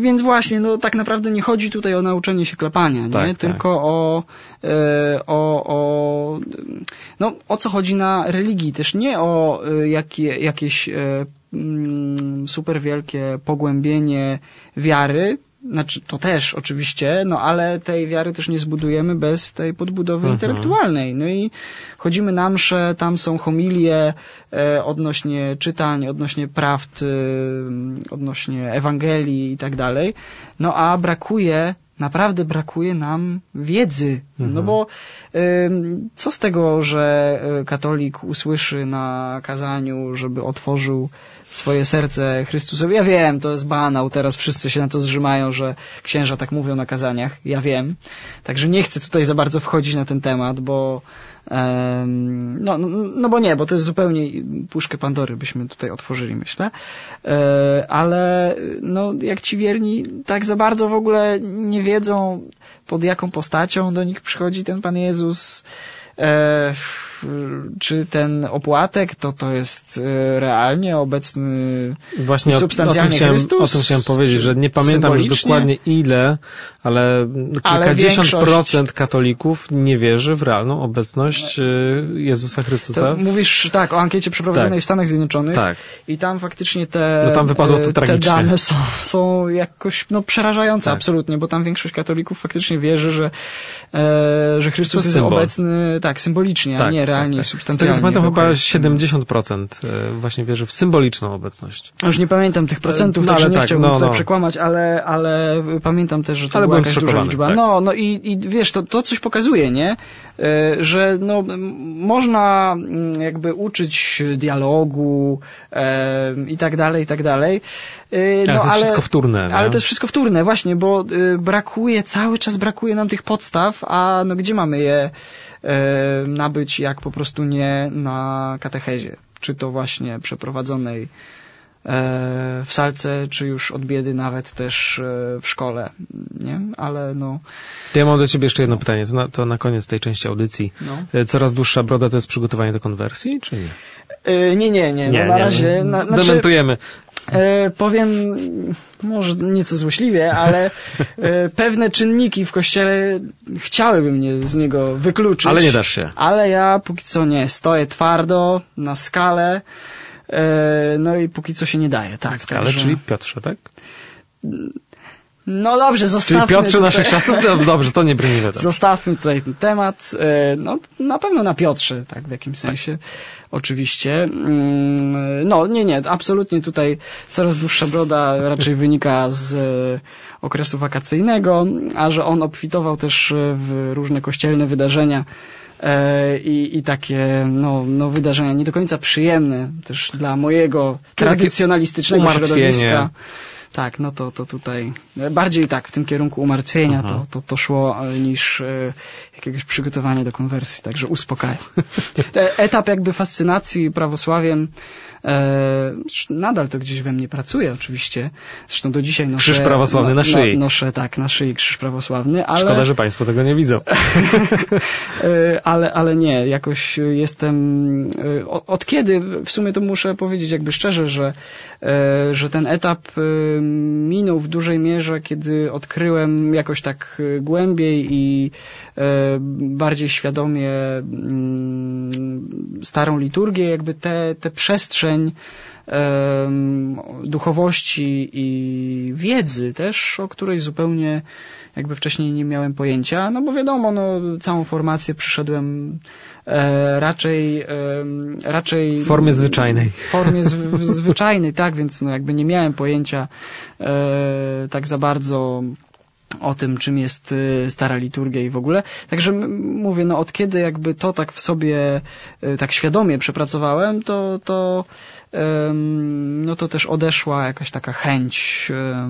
więc właśnie, no tak naprawdę nie chodzi tutaj o nauczenie się klepania, Tak, nie? tak. Tylko o, e, o, o, no o co chodzi na religii, też nie o e, jakie, jakieś mm, super wielkie pogłębienie wiary, znaczy to też oczywiście, no ale tej wiary też nie zbudujemy bez tej podbudowy Mhm. intelektualnej. No i chodzimy na msze, tam są homilie e, odnośnie czytań, odnośnie prawd, e, odnośnie Ewangelii i tak dalej. No a brakuje, naprawdę brakuje nam wiedzy. No bo ym, co z tego, że e, katolik usłyszy na kazaniu, żeby otworzył swoje serce Chrystusowi. Ja wiem, to jest banał, teraz wszyscy się na to zrzymają, że księża tak mówią na kazaniach. Ja wiem. Także nie chcę tutaj za bardzo wchodzić na ten temat, bo no, no, no bo nie, bo to jest zupełnie puszkę Pandory byśmy tutaj otworzyli, myślę. E, ale no, jak ci wierni tak za bardzo w ogóle nie wiedzą, pod jaką postacią do nich przychodzi ten Pan Jezus, e, czy ten opłatek to to jest e, realnie obecny Właśnie o, o, tym substancjalnie chciałem, Chrystus? o tym chciałem powiedzieć, że nie pamiętam już dokładnie ile, ale kilkadziesiąt większość- procent katolików nie wierzy w realną obecność y, Jezusa Chrystusa. To mówisz tak o ankiecie przeprowadzonej Tak. w Stanach Zjednoczonych Tak. i tam faktycznie te, No tam wypadło to te dane są, są jakoś no, przerażające Tak. absolutnie, bo tam większość katolików faktycznie wierzy, że, e, że Chrystus jest obecny tak symbolicznie, a nie realnie i Z tego substancjalnie. co pamiętam w chyba Eucharystii. 70% y, właśnie wierzy w symboliczną obecność. Już nie pamiętam tych procentów, No, także ale nie tak, chciałbym no, tutaj no. przekłamać, ale, ale pamiętam też, że to Ale była jakaś duża liczba. tak. No, no i, i wiesz, to, to coś pokazuje, nie? E, Że no, można mm, jakby uczyć dialogu e, i tak dalej, i tak dalej. E, Ale No, to jest wszystko wtórne. ale nie? to jest wszystko wtórne, właśnie, bo y, brakuje, cały czas brakuje nam tych podstaw, a no gdzie mamy je nabyć, jak po prostu nie na katechezie? Czy to właśnie przeprowadzonej e, w salce, czy już od biedy nawet też e, w szkole, nie? Ale no, To ja mam do ciebie jeszcze jedno pytanie, to na, to na koniec tej części audycji. no. Coraz dłuższa broda to jest przygotowanie do konwersji, czy nie? E, nie, nie, nie, no na razie, na, znaczy, Dementujemy. E, powiem, może nieco złośliwie, ale e, pewne czynniki w kościele chciałyby mnie z niego wykluczyć. Ale nie dasz się. Ale ja póki co nie. Stoję twardo, na skalę. E, no i póki co się nie daje, tak. Ale także- czyli Piotrze, tak? No dobrze, Czyli zostawmy Piotrze tutaj, naszych czasów? No, dobrze, to nie brnijmy tam. Zostawmy tutaj ten temat. E, No, na pewno na Piotrze, tak, w jakimś sensie. Oczywiście. Mm, No, nie, nie, absolutnie tutaj coraz dłuższa broda raczej wynika z e, okresu wakacyjnego, a że on obfitował też w różne kościelne wydarzenia e, i, i takie no, no, wydarzenia nie do końca przyjemne też dla mojego tradycjonalistycznego umartwienie. środowiska. Tak, no to, to tutaj bardziej tak w tym kierunku umartwienia Aha. to, to, to szło e, niż e, jakiegoś przygotowania do konwersji, także uspokajam. (laughs) E, Etap jakby fascynacji prawosławiem e, nadal to gdzieś we mnie pracuje oczywiście. Zresztą do dzisiaj noszę... Krzyż prawosławny na szyi. noszę, tak, na szyi krzyż prawosławny, ale... Szkoda, że Państwo tego nie widzą. (laughs) E, ale, ale nie, jakoś jestem. e, Od kiedy, w sumie to muszę powiedzieć jakby szczerze, że, e, że ten etap e, minął w dużej mierze, kiedy odkryłem jakoś tak e, głębiej i e, bardziej świadomie mm, starą liturgię, jakby tę te, przestrzeń duchowości i wiedzy też, o której zupełnie jakby wcześniej nie miałem pojęcia, no bo wiadomo, no, całą formację przyszedłem e, raczej e, raczej W formie zwyczajnej. w formie zw- zwyczajnej, tak, więc no jakby nie miałem pojęcia e, tak za bardzo o tym, czym jest e, stara liturgia i w ogóle. Także mówię, no od kiedy jakby to tak w sobie e, tak świadomie przepracowałem, to, to no to też odeszła jakaś taka chęć e,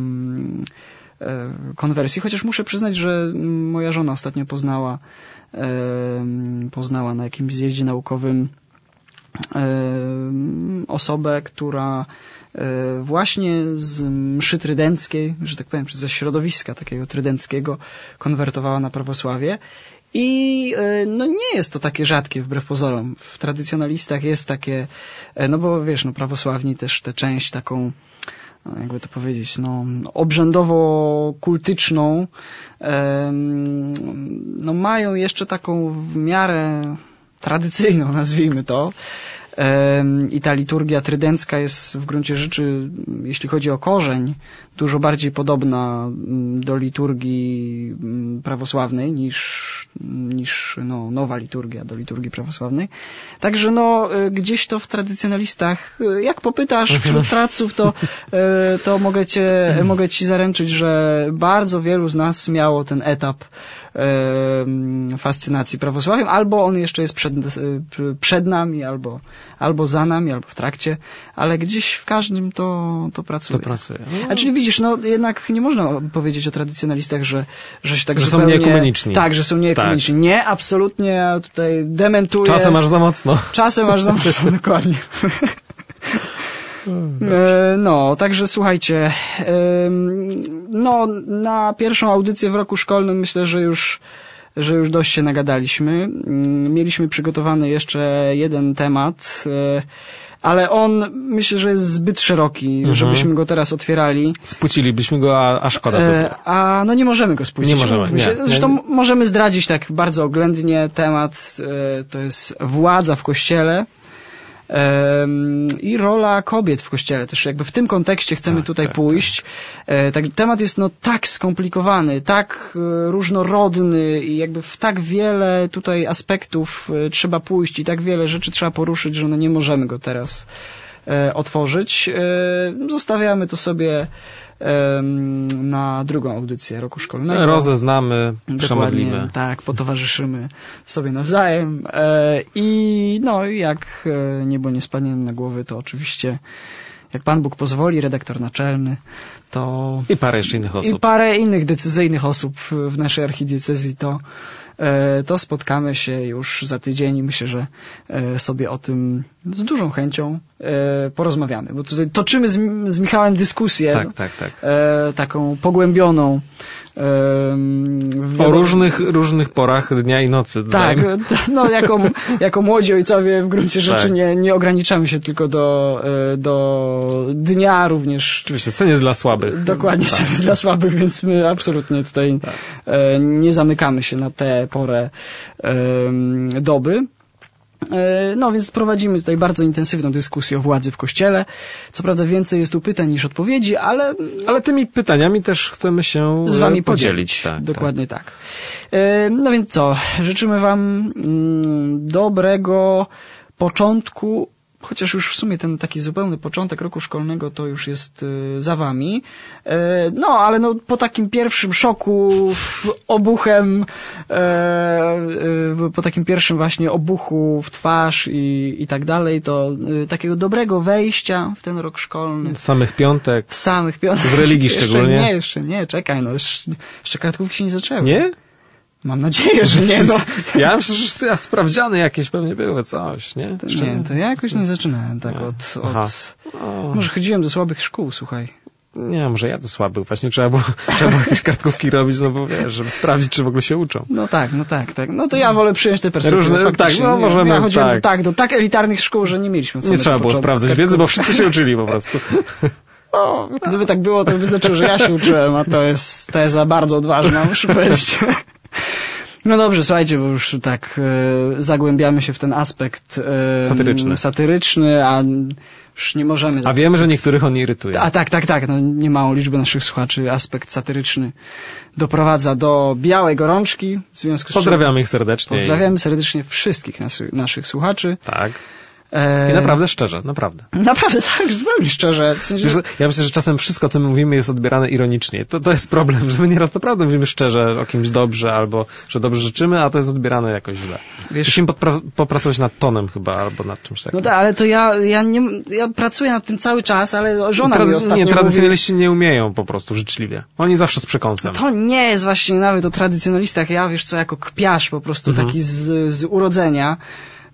konwersji, chociaż muszę przyznać, że moja żona ostatnio poznała poznała na jakimś zjeździe naukowym osobę, która właśnie z mszy trydenckiej, że tak powiem, ze środowiska takiego trydenckiego konwertowała na prawosławie. I e, no nie jest to takie rzadkie wbrew pozorom. W tradycjonalistach jest takie, e, no bo wiesz, no prawosławni też tę część taką, no, jakby to powiedzieć, no obrzędowo-kultyczną, no mają jeszcze taką w miarę tradycyjną, (laughs) nazwijmy to. I ta liturgia trydencka jest w gruncie rzeczy, jeśli chodzi o korzeń, dużo bardziej podobna mm, do liturgii mm, prawosławnej niż, niż no, nowa liturgia do liturgii prawosławnej. Także no, y, gdzieś to w tradycjonalistach, y, jak popytasz wśród praców, to, y, to mogę, cię, mogę ci zaręczyć, że bardzo wielu z nas miało ten etap fascynacji prawosławiem, albo on jeszcze jest przed, y, przed nami, albo, albo za nami, albo w trakcie, ale gdzieś w każdym to, to pracuje. To pracuje. A czyli widzisz, no jednak nie można powiedzieć o tradycjonalistach, że, że się tak Że są zupełnie... nieekumeniczni. Tak, że są nieekumeniczni. Nie, absolutnie, ja tutaj dementuję. Czasem aż za mocno. Czasem aż za mocno, (laughs) dokładnie. E, No, także słuchajcie, no na pierwszą audycję w roku szkolnym myślę, że już że już dość się nagadaliśmy. Mm, Mieliśmy przygotowany jeszcze jeden temat, e, ale on myślę, że jest zbyt szeroki, Mhm. żebyśmy go teraz otwierali. Spłucilibyśmy go, a, a szkoda. E, A no nie możemy go spójrzeć. Nie możemy, nie. Zresztą możemy zdradzić tak bardzo oględnie temat, e, to jest władza w kościele. I rola kobiet w kościele też jakby w tym kontekście chcemy Tak, tutaj tak, pójść. E, Tak, temat jest no tak skomplikowany, tak e, różnorodny i jakby w tak wiele tutaj aspektów e, trzeba pójść i tak wiele rzeczy trzeba poruszyć, że no nie możemy go teraz otworzyć. Zostawiamy to sobie na drugą audycję roku szkolnego. Rozeznamy, przemodlimy. tak, potowarzyszymy sobie nawzajem e, i no i jak e, niebo nie spadnie na głowy, to oczywiście jak Pan Bóg pozwoli, redaktor naczelny, to I parę jeszcze innych i osób. parę innych decyzyjnych osób w naszej archidiecezji, to, to spotkamy się już za tydzień i myślę, że e, sobie o tym z dużą chęcią e, porozmawiamy, bo tutaj toczymy z, z Michałem dyskusję Tak, tak, tak. e, taką pogłębioną. Em, w O wiadomo- różnych, różnych porach dnia i nocy. Tak, (laughs) no jako, jako młodzi ojcowie w gruncie rzeczy Tak. nie, nie ograniczamy się tylko do, e, do dnia również. Oczywiście, scen jest dla słabych. Dokładnie, Tak. tak. dla słabych, więc my absolutnie tutaj e, nie zamykamy się na tę porę doby. E, No, więc prowadzimy tutaj bardzo intensywną dyskusję o władzy w Kościele. Co prawda więcej jest tu pytań niż odpowiedzi, ale Ale tymi pytaniami też chcemy się z wami e, podzielić. Tak, Dokładnie tak. E, No więc co, życzymy wam mm, dobrego początku chociaż już w sumie ten taki zupełny początek roku szkolnego to już jest y, za wami. E, no, ale no, po takim pierwszym szoku, obuchem, e, e, po takim pierwszym właśnie obuchu w twarz i, i tak dalej, to y, takiego dobrego wejścia w ten rok szkolny. Samych piątek. Samych piątek. Z religii (laughs) Jeszcze szczególnie. Nie, jeszcze nie, czekaj, no, jeszcze, jeszcze kartkówki się nie zaczęły. Nie? Mam nadzieję, że nie, no. (laughs) Ja myślę, że ja sprawdziany jakieś pewnie były, coś, nie? To nie, to ja jakoś nie zaczynałem tak Nie. od, od... O, Może chodziłem do słabych szkół, słuchaj. nie, może ja to słaby. Właśnie trzeba było, (laughs) trzeba było jakieś kartkówki robić, no bo wiesz, żeby sprawdzić, czy w ogóle się uczą. No tak, no tak, tak. No to ja wolę przyjąć tę perspektywę. Różne- tak, no możemy- Ja chodziłem tak. do, tak, do tak elitarnych szkół, że nie mieliśmy Nie trzeba było sprawdzać kartkówek. wiedzy, bo wszyscy się uczyli po prostu. (laughs) O, gdyby tak było, to by znaczyło, że ja się uczyłem, a to jest teza bardzo odważna, muszę powiedzieć. No dobrze, słuchajcie, bo już tak e, zagłębiamy się w ten aspekt e, Satyryczny. satyryczny, a już nie możemy... A wiemy, że niektórych on irytuje. A tak, tak, tak. No, niemałą liczbę naszych słuchaczy aspekt satyryczny doprowadza do białej gorączki. W związku z czym Pozdrawiamy ich serdecznie. pozdrawiamy serdecznie wszystkich naszych, naszych słuchaczy. Tak. E, I naprawdę szczerze, naprawdę. Naprawdę, tak, zupełnie szczerze. W sensie, ja myślę, że czasem wszystko, co my mówimy, jest odbierane ironicznie. To, to jest problem, (laughs) że my nieraz naprawdę mówimy szczerze o kimś dobrze, albo że dobrze życzymy, a to jest odbierane jakoś źle. wiesz, Musimy popracować nad tonem chyba, albo nad czymś takim. no tak, ale to ja, ja nie, ja pracuję nad tym cały czas, ale żona mi Trady- ostatnio nie, mówi, tradycjonaliści nie umieją po prostu życzliwie. Oni zawsze z przekąsem. To nie jest właśnie nawet o tradycjonalistach. Ja, wiesz co, jako kpiarz po prostu Mhm. taki z, z urodzenia,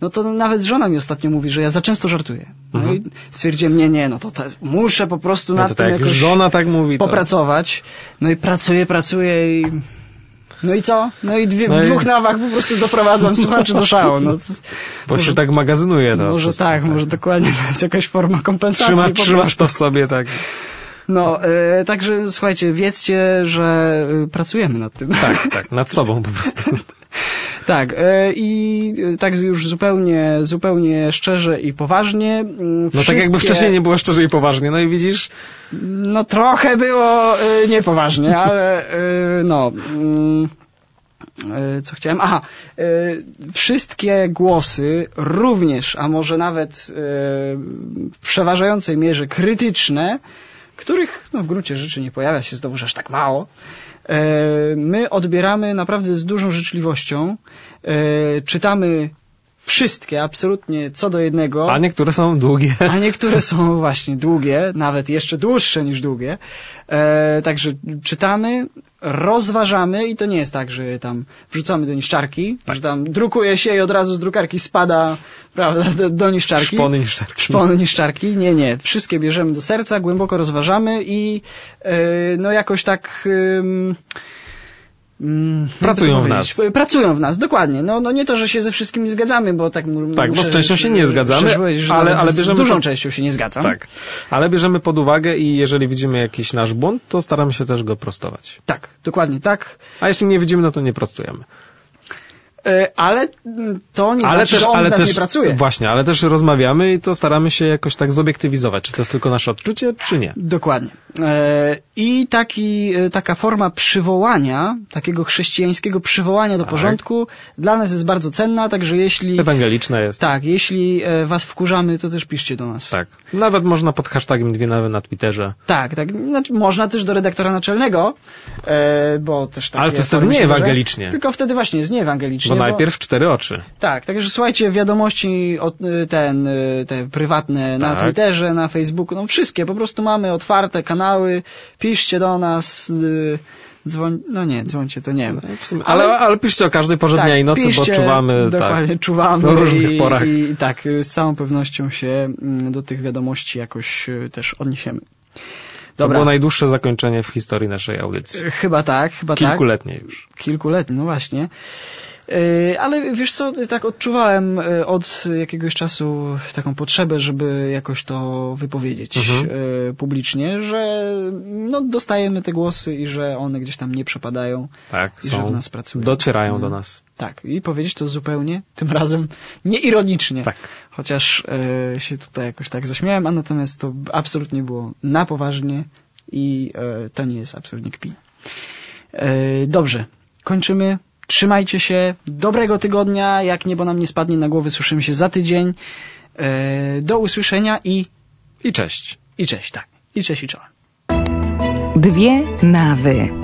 no to nawet żona mi ostatnio mówi, że ja za często żartuję. No Mhm. i stwierdziłem, nie, nie, no to te, muszę po prostu No nad to tym tak, jak jakoś żona tak mówi, to... popracować. No i pracuję, pracuję i... No i co? No i dwie, No w i- dwóch nawach po prostu doprowadzam słuchaczy do szału. No, to, Bo może- się tak magazynuje to. może wszystko, tak, może dokładnie to jest jakaś forma kompensacji. Trzyma, trzymasz to w sobie, tak. No, e, także słuchajcie, wiedzcie, że e, pracujemy nad tym. Tak, tak, nad sobą po prostu. (laughs) Tak, e, i tak już zupełnie, zupełnie szczerze i poważnie. mm, No tak jakby wcześniej nie było szczerze i poważnie. No i widzisz, No trochę było e, niepoważnie, (laughs) ale no. mm, Co chciałem? Aha, wszystkie głosy, również, a może nawet w przeważającej mierze krytyczne, których no, w gruncie rzeczy nie pojawia się znowu aż tak mało, e, my odbieramy naprawdę z dużą życzliwością. E, Czytamy wszystkie, absolutnie co do jednego. a niektóre są długie. A niektóre są właśnie długie, nawet jeszcze dłuższe niż długie. E, także czytamy, rozważamy i to nie jest tak, że tam wrzucamy do niszczarki, że tam drukuje się i od razu z drukarki spada prawda, do, do niszczarki. Szpony niszczarki. Szpony niszczarki. Nie, nie. Wszystkie bierzemy do serca, głęboko rozważamy i e, no jakoś tak... mm, Pracują to w nas. Pracują w nas, dokładnie. No, no nie to, że się ze wszystkimi zgadzamy, bo tak Tak, bo muszę z częścią się nie zgadzamy, powiedzieć, ale- ale z bierzemy dużą to- częścią się nie zgadzam. Tak. Ale bierzemy pod uwagę i jeżeli widzimy jakiś nasz błąd, to staramy się też go prostować. Tak, dokładnie tak. A jeśli nie widzimy, no to nie prostujemy. E, Ale to nie ale znaczy, też, że on ale też, nie pracuje. Właśnie, ale też rozmawiamy i to staramy się jakoś tak zobiektywizować, czy to jest tylko nasze odczucie, czy nie. Dokładnie. E, I taki, e, taka forma przywołania, takiego chrześcijańskiego przywołania do Tak. porządku dla nas jest bardzo cenna, także jeśli... Ewangeliczne jest. Tak, jeśli was wkurzamy, to też piszcie do nas. Tak. Nawet można pod hashtagiem dwie nawy na Twitterze. Tak, tak. Znaczy, można też do redaktora naczelnego, bo też takie Ale to jest wtedy formy nie ewangelicznie. Tylko wtedy właśnie jest nie ewangelicznie. Bo najpierw cztery oczy. Tak, także słuchajcie, wiadomości od, y, ten, y, te prywatne na Tak. Twitterze, na Facebooku, no wszystkie, po prostu mamy otwarte kanały, piszcie do nas, y, dzwoń, no nie, dzwońcie, to nie wiem. W sumie, ale, ale piszcie o każdej porze dnia i nocy, Tak, piszcie, bo czuwamy Dokładnie, tak, czuwamy o różnych i, porach. i tak, z całą pewnością się mm, do tych wiadomości jakoś też odniesiemy. To Dobra, było najdłuższe zakończenie w historii naszej audycji. Chyba tak, chyba tak. Kilkuletnie już. Kilkuletni, no właśnie. Yy, Ale wiesz co, tak odczuwałem yy, od jakiegoś czasu taką potrzebę, żeby jakoś to wypowiedzieć Mhm. yy, publicznie, że no, dostajemy te głosy i że one gdzieś tam nie przepadają Tak, i że w są. nas pracują. Docierają do nas. Tak, i powiedzieć to zupełnie, tym razem nieironicznie. Tak. Chociaż yy, się tutaj jakoś tak zaśmiałem, a natomiast to absolutnie było na poważnie i yy, to nie jest absolutnie kpina. Yy, dobrze, kończymy. Trzymajcie się. Dobrego tygodnia. Jak niebo nam nie spadnie na głowy, słyszymy się za tydzień. E, do usłyszenia i, I cześć. i cześć, tak. I cześć i czołem. Dwie nawy.